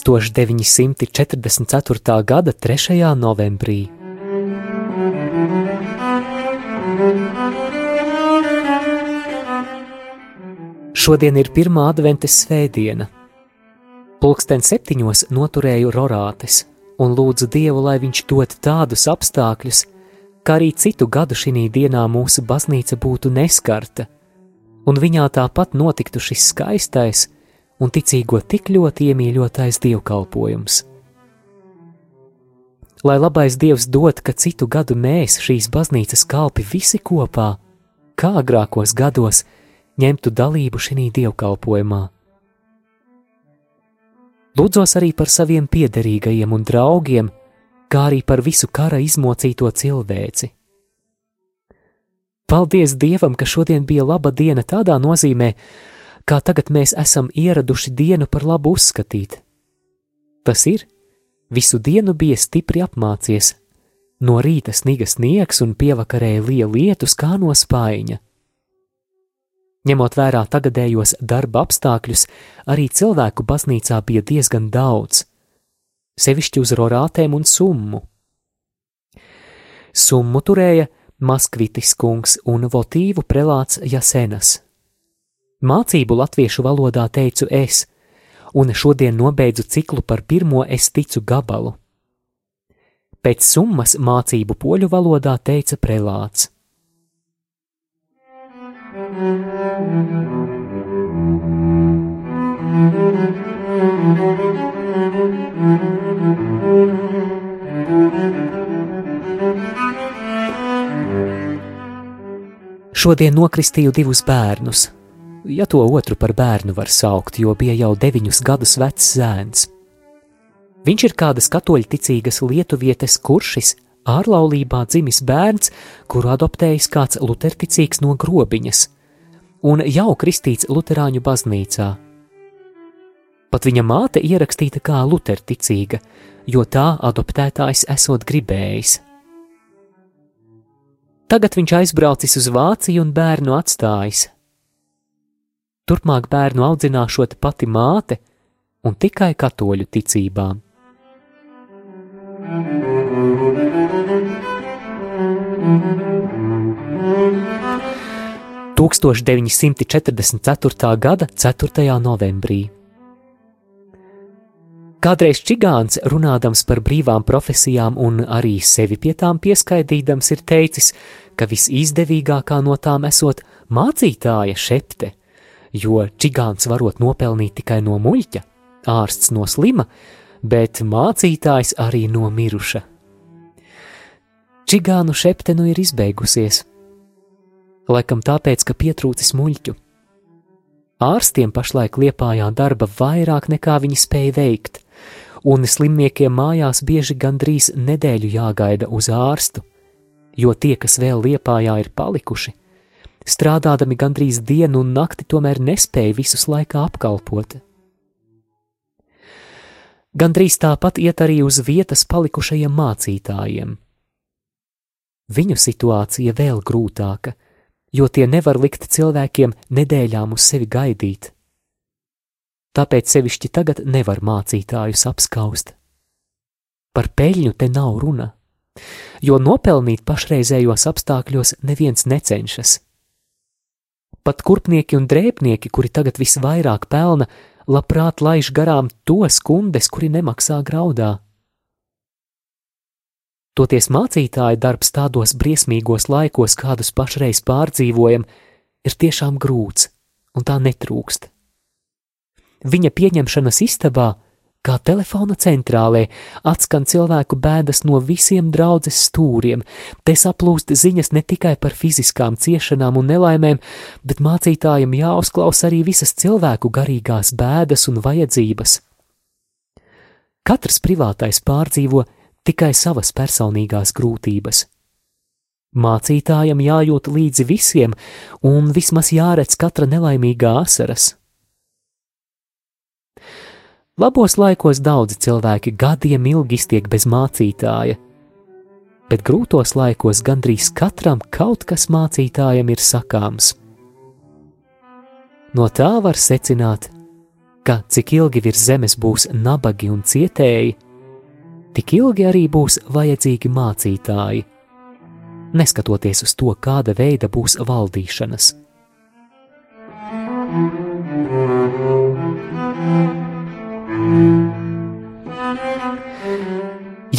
Tūkstoš deviņsimti četrdesmit ceturtā gada trešajā novembrī. Šodien ir pirmā adventes svētdiena. Pulksten septiņos noturēju rorātes un lūdzu Dievu, lai viņš dod tādus apstākļus, kā arī citu gadu šī dienā mūsu baznīca būtu neskarta, un viņā tāpat notiktu šis skaistais un ticīgo tik ļoti iemīļotais dievkalpojums. Lai labais Dievs dod, ka citu gadu mēs, šīs baznīcas kalpi, visi kopā, kā agrākos gados, ņemtu dalību šī dievkalpojumā. Lūdzos arī par saviem piederīgajiem un draugiem, kā arī par visu kara izmocīto cilvēci. Paldies Dievam, ka šodien bija laba diena tādā nozīmē, kā tagad mēs esam ieraduši dienu par labu uzskatīt. Tas ir, visu dienu bija stipri apmācies, no rīta sniga sniegs un pievakarē liela lietus kā no spaiņa. Ņemot vērā tagadējos darba apstākļus, arī cilvēku baznīcā bija diezgan daudz, sevišķi uz rorātēm un summu. Summu turēja Maskvitis kungs un votīvu prelāts Jasenas. Mācību latviešu valodā teicu es, un šodien nobeidzu ciklu par pirmo es ticu gabalu. Pēc summas mācību poļu valodā teica prelāts. Šodien nokristīju divus bērnus, ja to otru par bērnu var saukt, jo bija jau deviņus gadus vecs zēns. Viņš ir kādas katoļticīgas lietuvietes kuršis, ārlaulībā dzimis bērns, kuru adoptējis kāds luterticīgs no grobiņas, un jau kristīts Lutāņu baznīcā. Pat viņa māte ierakstīta kā luterticīga, jo tā adoptētājs esot gribējis. Tagad viņš aizbraucis uz Vāciju un bērnu atstājis. Turpmāk bērnu audzināšot pati māte un tikai katoļu ticībām. 1944. gada 4. novembrī. Kādreiz čigāns, runādams par brīvām profesijām un arī sevi pie tām pieskaidīdams, ir teicis, ka visizdevīgākā no tām esot mācītāja šepte, jo čigāns varot nopelnīt tikai no muļķa, ārsts no slima, bet mācītājs arī no miruša. Čigānu šepte nu ir izbeigusies, laikam tāpēc, ka pietrūcis muļķu. Ārstiem pašlaik liepājā darba vairāk nekā viņi spēja veikt, un slimniekiem mājās bieži gandrīz nedēļu jāgaida uz ārstu, jo tie, kas vēl liepājā ir palikuši, strādādami gandrīz dienu un nakti, tomēr nespēja visus laikā apkalpot. Gandrīz tāpat iet arī uz vietas palikušajiem mācītājiem. Viņu situācija vēl grūtāka jo tie nevar likt cilvēkiem nedēļām uz sevi gaidīt. Tāpēc sevišķi tagad nevar mācītājus apskaust. Par peļņu te nav runa, jo nopelnīt pašreizējos apstākļos neviens necenšas. Pat kurpnieki un drēbnieki, kuri tagad visvairāk pelna, labprāt laiž garām tos kundes, kuri nemaksā graudā. Toties mācītāja darbs tādos briesmīgos laikos, kādus pašreiz pārdzīvojam, ir tiešām grūts un tā netrūkst. Viņa pieņemšanas istabā Kā telefona centrālē atskan cilvēku bēdas no visiem draudzes stūriem, te saplūst ziņas ne tikai par fiziskām ciešanām un nelaimēm, bet mācītājiem jāuzklaus arī visas cilvēku garīgās bēdas un vajadzības. Katrs privātais pārdzīvo tikai savas personīgās grūtības. Mācītājam jājūt līdzi visiem, un vismaz jāredz katra nelaimīgā asaras. Labos laikos daudzi cilvēki gadiem ilgi iztiek bez mācītāja, bet grūtos laikos gandrīz katram kaut kas mācītājam ir sakāms. No tā var secināt, ka cik ilgi virs zemes būs nabagi un cietēji, tik ilgi arī būs vajadzīgi mācītāji, neskatoties uz to, kāda veida būs valdīšanas.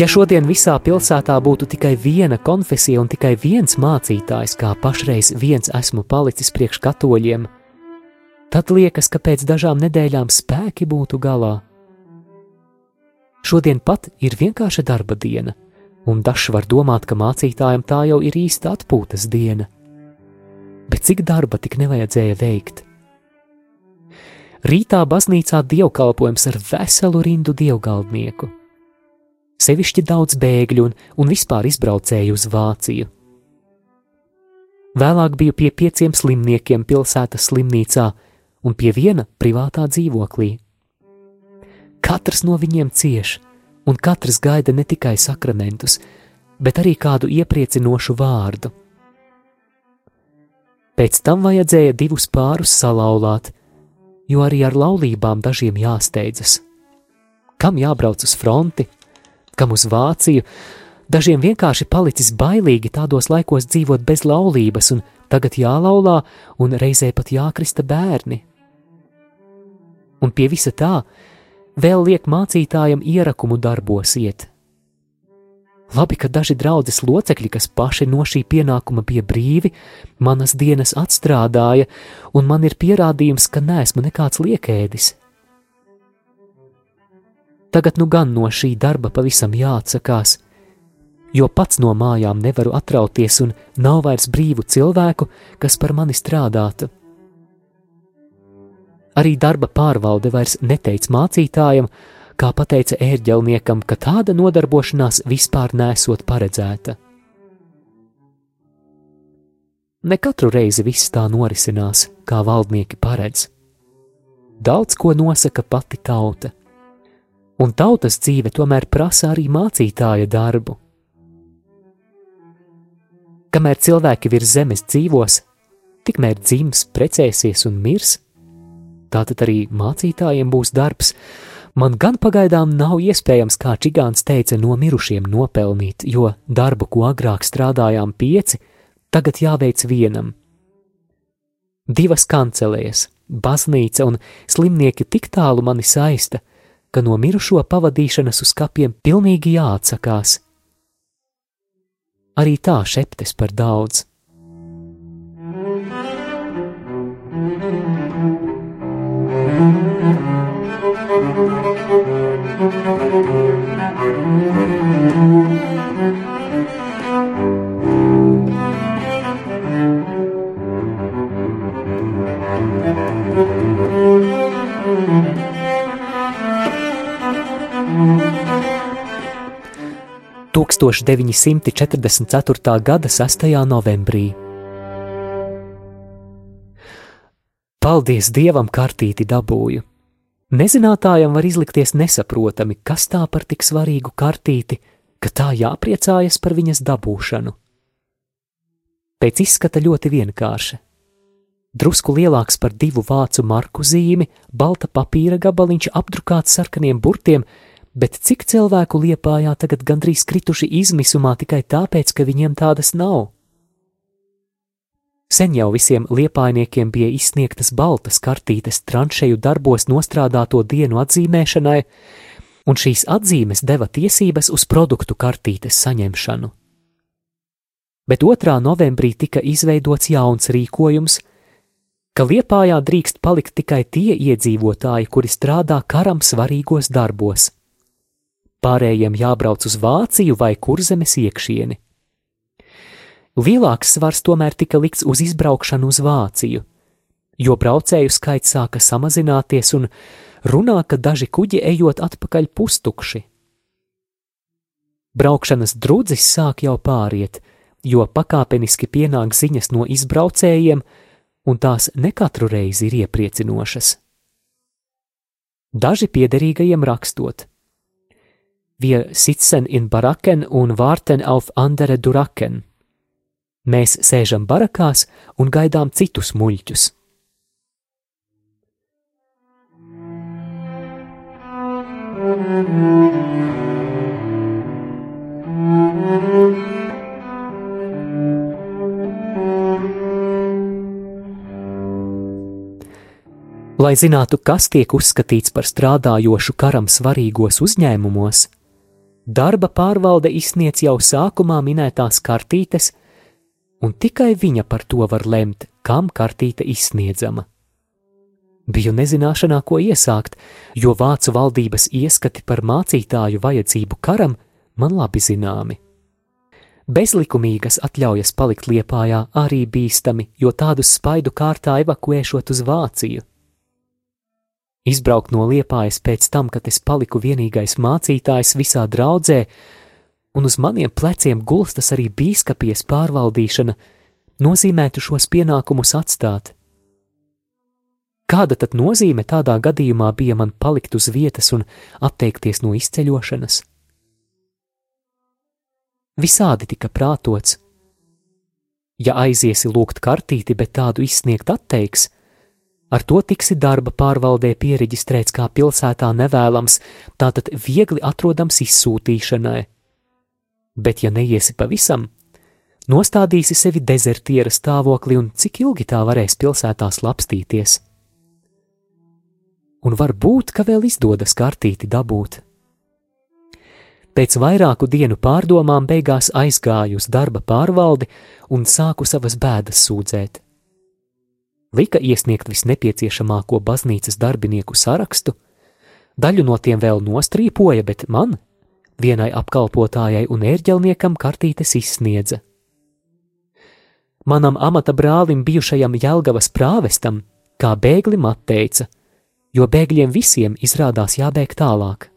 Ja šodien visā pilsētā būtu tikai viena konfesija un tikai viens mācītājs, kā pašreiz viens esmu palicis priekš katoļiem, tad liekas, ka pēc dažām nedēļām spēki būtu galā. Šodien pat ir vienkārša darba diena, un dažs var domāt, ka mācītājam tā jau ir īsta atpūtas diena. Bet cik darba tik nevajadzēja veikt? Rītā baznīcā dievkalpojums ar veselu rindu dievgaldnieku. Sevišķi daudz bēgļu un, un vispār izbraucēju uz Vāciju. Vēlāk biju pie pieciem slimniekiem pilsētas slimnīcā un pie viena privātā dzīvoklī. Katrs no viņiem cieš, un katrs gaida ne tikai sakramentus, bet arī kādu iepriecinošu vārdu. Pēc tam vajadzēja divus pārus salauzāt, jo arī ar laulībām dažiem jāsteidzas. Kam jābrauc uz fronti, kam uz Vāciju, dažiem vienkārši palicis bailīgi tādos laikos dzīvot bez laulības, un tagad jālaulā un reizē pat jākrista bērni. Un pie visa tā vēl liek mācītājam ierakumu darbos iet. Labi, ka daži draudzes locekļi, kas paši no šī pienākuma bija brīvi, manas dienas atstrādāja, un man ir pierādījums, ka neesmu nekāds liekēdis. Tagad nu gan no šī darba pavisam jāatsakās, jo pats no mājām nevaru atrauties, un nav vairs brīvu cilvēku, kas par mani strādātu. Arī darba pārvalde vairs neteica mācītājam, kā pateica ērģelniekam, ka tāda nodarbošanās vispār nesot paredzēta. Ne katru reizi viss tā norisinās, kā valdnieki paredz. Daudz ko nosaka pati tauta, un tautas dzīve tomēr prasa arī mācītāja darbu. Kamēr cilvēki virs zemes dzīvos, tikmēr dzims, precēsies un mirs, tātad arī mācītājiem būs darbs, Man gan pagaidām nav iespējams, kā Čigāns teica, no mirušiem nopelnīt, jo darbu, ko agrāk strādājām pieci, tagad jāveic vienam. Divas kancelēs, baznīca un slimnieki tik tālu mani saista, ka no mirušo pavadīšanas uz kapiem pilnīgi jāatsakās. Arī tā šeptes par daudz. 1944. gada 6. novembrī. Paldies Dievam, kartīti dabūju! Nezinātājam var izlikties nesaprotami, kas tā par tik svarīgu kartīti, ka tā jāpriecājas par viņas dabūšanu. Pēc izskata ļoti vienkārša. Drusku lielāks par divu vācu marku zīmi, balta papīra gabaliņš apdrukāts sarkaniem burtiem, bet cik cilvēku liepājā tagad gandrīz krituši izmisumā tikai tāpēc, ka viņiem tādas nav? Sen jau visiem liepainiekiem bija izsniegtas baltas kartītes tranšeju darbos nostrādāto dienu atzīmēšanai, un šīs atzīmes deva tiesības uz produktu kartītes saņemšanu. Bet 2. novembrī tika izveidots jauns rīkojums, ka Liepājā drīkst palikt tikai tie iedzīvotāji, kuri strādā karam svarīgos darbos. Pārējiem jābrauc uz Vāciju vai kurzemes iekšieni. Lielāks svars tomēr tika likts uz izbraukšanu uz Vāciju, jo braucēju skaits sāka samazināties un runā, ka daži kuģi ejot atpakaļ pustukši. Braukšanas drudzis sāk jau pāriet, jo pakāpeniski pienāk ziņas no izbraucējiem, un tās ne katru reizi ir iepriecinošas. Daži piederīgajiem rakstot: Wir sitzen in Baraken un warten auf andere Duraken. Mēs sēžam barakās un gaidām citus muļķus. Lai zinātu, kas tiek uzskatīts par strādājošu karam svarīgos uzņēmumos, darba pārvalde izsniedz jau sākumā minētās kartītes, un tikai viņa par to var lemt, kam kartīte izsniedzama. Biju nezināšanā, ko iesākt, jo vācu valdības ieskati par mācītāju vajadzību karam man labi zināmi. Bezlikumīgas atļaujas palikt liepājā arī bīstami, jo tādus spaidu kārtā evakuēšot uz Vāciju. Izbraukt no liepājas pēc tam, kad es paliku vienīgais mācītājs visā draudzē, un uz maniem pleciem gulstas arī bīskapies pārvaldīšana, nozīmētu šos pienākumus atstāt. Kāda tad nozīme tādā gadījumā bija man palikt uz vietas un atteikties no izceļošanas? Visādi tika prātots. Ja aiziesi lūgt kartīti, bet tādu izsniegt atteiks, ar to tiksi darba pārvaldē pieregistrēts kā pilsētā nevēlams, tātad viegli atrodams izsūtīšanai. Bet, ja neiesi pavisam, nostādīsi sevi dezertiera stāvoklī un cik ilgi tā varēs pilsētā slapstīties? Un var būt, ka vēl izdodas kartīti dabūt. Pēc vairāku dienu pārdomām beigās aizgāju uz darba pārvaldi un sāku savas bēdas sūdzēt. Lika iesniegt visnepieciešamāko baznīcas darbinieku sarakstu, daļu no tiem vēl nostrīpoja, bet man, vienai apkalpotājai un ērģelniekam, kartītes izsniedza. Manam amata brālim, bijušajam Jelgavas prāvestam, kā bēglim atteica, jo bēgļiem visiem izrādās jābēg tālāk.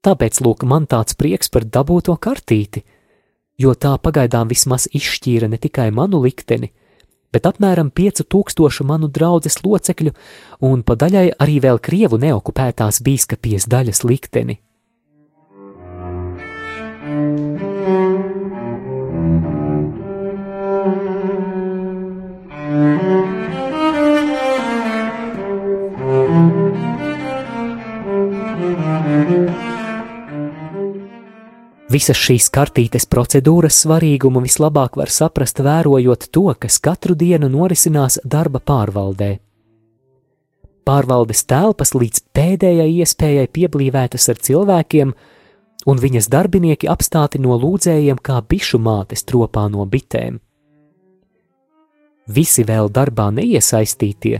Tāpēc lūk, man tāds prieks par dabūto kartīti, jo tā pagaidām vismaz izšķīra ne tikai manu likteni, bet apmēram 5000 manu draugu locekļu un pa daļai arī vēl krievu neokupētās bīskapies daļas likteni. Visas šīs kartītes procedūras svarīgumu vislabāk var saprast, vērojot to, kas katru dienu norisinās darba pārvaldē. Pārvaldes telpas līdz pēdējai iespējai pieblīvētas ar cilvēkiem, un viņas darbinieki apstāti no lūdzējiem kā bišu mātes tropā no bitēm. Visi vēl darbā neiesaistītie,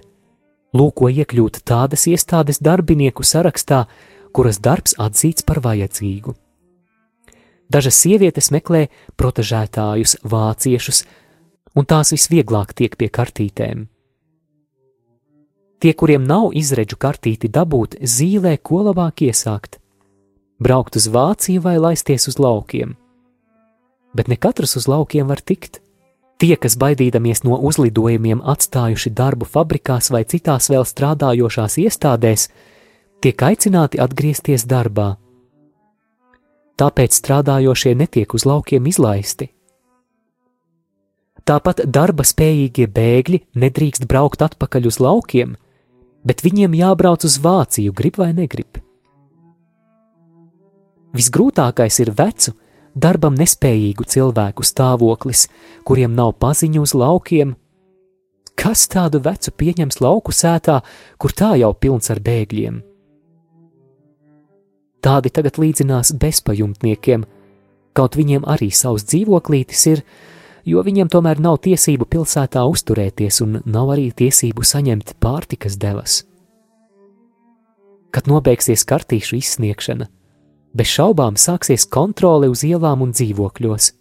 lūko iekļūt tādas iestādes darbinieku sarakstā, kuras darbs atzīts par vajadzīgu. Dažas sievietes meklē protežētājus, vāciešus, un tās visvieglāk tiek pie kartītēm. Tie, kuriem nav izredzu kartīti dabūt, zīlē, ko labāk iesākt - braukt uz Vāciju vai laisties uz laukiem. Bet ne katrs uz laukiem var tikt. Tie, kas baidīdamies no uzlidojumiem atstājuši darbu fabrikās vai citās vēl strādājošās iestādēs, tiek aicināti atgriezties darbā tāpēc strādājošie netiek uz laukiem izlaisti. Tāpat darba spējīgie bēgļi nedrīkst braukt atpakaļ uz laukiem, bet viņiem jābrauc uz Vāciju, grib vai negrib. Visgrūtākais ir vecu, darbam nespējīgu cilvēku stāvoklis, kuriem nav paziņu uz laukiem. Kas tādu vecu pieņems lauku sētā, kur tā jau pilns ar bēgļiem? Tādi tagad līdzinās bezpajumtniekiem, kaut viņiem arī savs dzīvoklītis ir, jo viņiem tomēr nav tiesību pilsētā uzturēties un nav arī tiesību saņemt pārtikas devas. Kad nobeigsies kartīšu izsniegšana, bez šaubām sāksies kontrole uz ielām un dzīvokļos.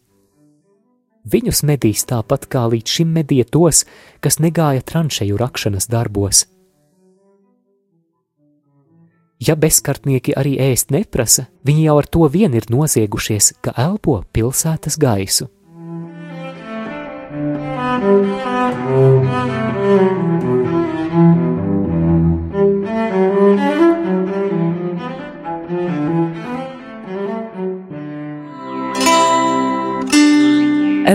Viņus medīs tāpat kā līdz šim medīja tos, kas negāja tranšeju rakšanas darbos. Ja bezkartnieki arī ēst neprasa, viņi jau ar to vien ir noziegušies, ka elpo pilsētas gaisu.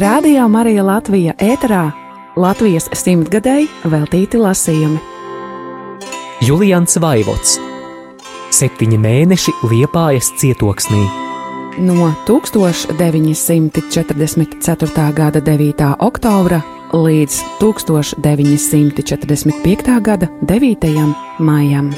Radio Marija Latvija ēterā Latvijas simtgadēji veltīti lasījumi. Julians Vaivots Septiņi mēneši liepājas cietoksnī. No 1944. gada 9. oktobra līdz 1945. gada 9. maijam.